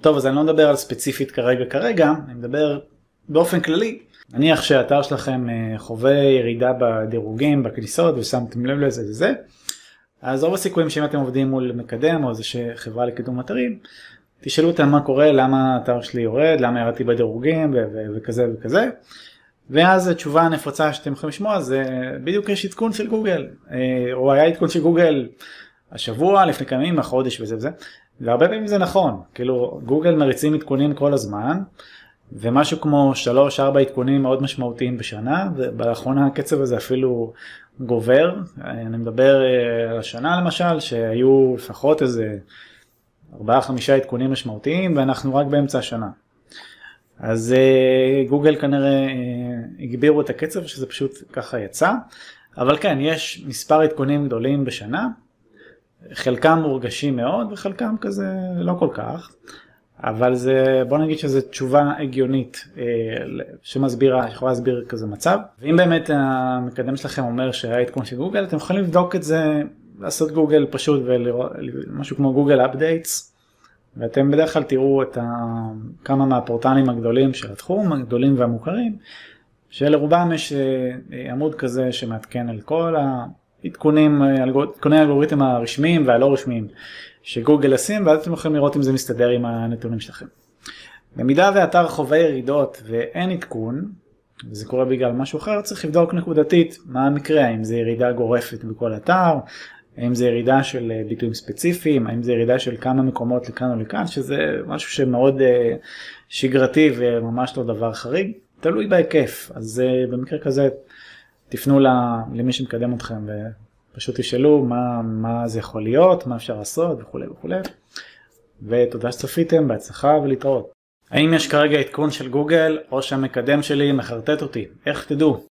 טוב, אז אני לא מדבר על ספציפית כרגע כרגע, אני מדבר באופן כללי. נניח שהאתר שלכם אה, חווה ירידה בדירוגים, בכניסות, ושמתם לב לזה וזה, אז רוב הסיכויים שאם אתם עובדים מול מקדם או איזושהי חברה לקידום אתרים, תשאלו אותם מה קורה, למה האתר שלי יורד, למה ירדתי בדירוגים וכזה וכזה. ואז התשובה הנפוצה שאתם יכולים לשמוע זה בדיוק יש עדכון של גוגל, אה, או היה עדכון של גוגל השבוע, לפני כמה ימים, החודש וזה וזה, והרבה פעמים זה נכון, כאילו גוגל מריצים עדכונים כל הזמן, ומשהו כמו 3-4 עדכונים מאוד משמעותיים בשנה, ובאחרונה הקצב הזה אפילו גובר, אני מדבר אה, על השנה למשל, שהיו לפחות איזה 4-5 עדכונים משמעותיים, ואנחנו רק באמצע השנה. אז uh, גוגל כנראה uh, הגבירו את הקצב שזה פשוט ככה יצא, אבל כן, יש מספר עדכונים גדולים בשנה, חלקם מורגשים מאוד וחלקם כזה לא כל כך, אבל זה, בוא נגיד שזו תשובה הגיונית uh, שמסבירה, יכולה להסביר כזה מצב, ואם באמת המקדם שלכם אומר שהיה עדכון של גוגל, אתם יכולים לבדוק את זה, לעשות גוגל פשוט ולראות משהו כמו גוגל אפדייטס. ואתם בדרך כלל תראו את ה... כמה מהפורטלים הגדולים של התחום, הגדולים והמוכרים, שלרובם יש אה, עמוד כזה שמעדכן על כל העדכונים, עדכוני האלגוריתם הרשמיים והלא רשמיים שגוגל עושים, ואז אתם יכולים לראות אם זה מסתדר עם הנתונים שלכם. במידה ואתר חווה ירידות ואין עדכון, וזה קורה בגלל משהו אחר, צריך לבדוק נקודתית מה המקרה, האם זה ירידה גורפת בכל אתר, האם זה ירידה של אה, ביטויים ספציפיים, האם זה ירידה של כמה מקומות לכאן או לכאן, שזה משהו שמאוד אה, שגרתי וממש לא דבר חריג, תלוי בהיקף. אז אה, במקרה כזה תפנו למי שמקדם אתכם ופשוט תשאלו מה, מה זה יכול להיות, מה אפשר לעשות וכולי וכולי. ותודה שצפיתם, בהצלחה ולהתראות. האם יש כרגע עדכון של גוגל או שהמקדם שלי מחרטט אותי? איך תדעו?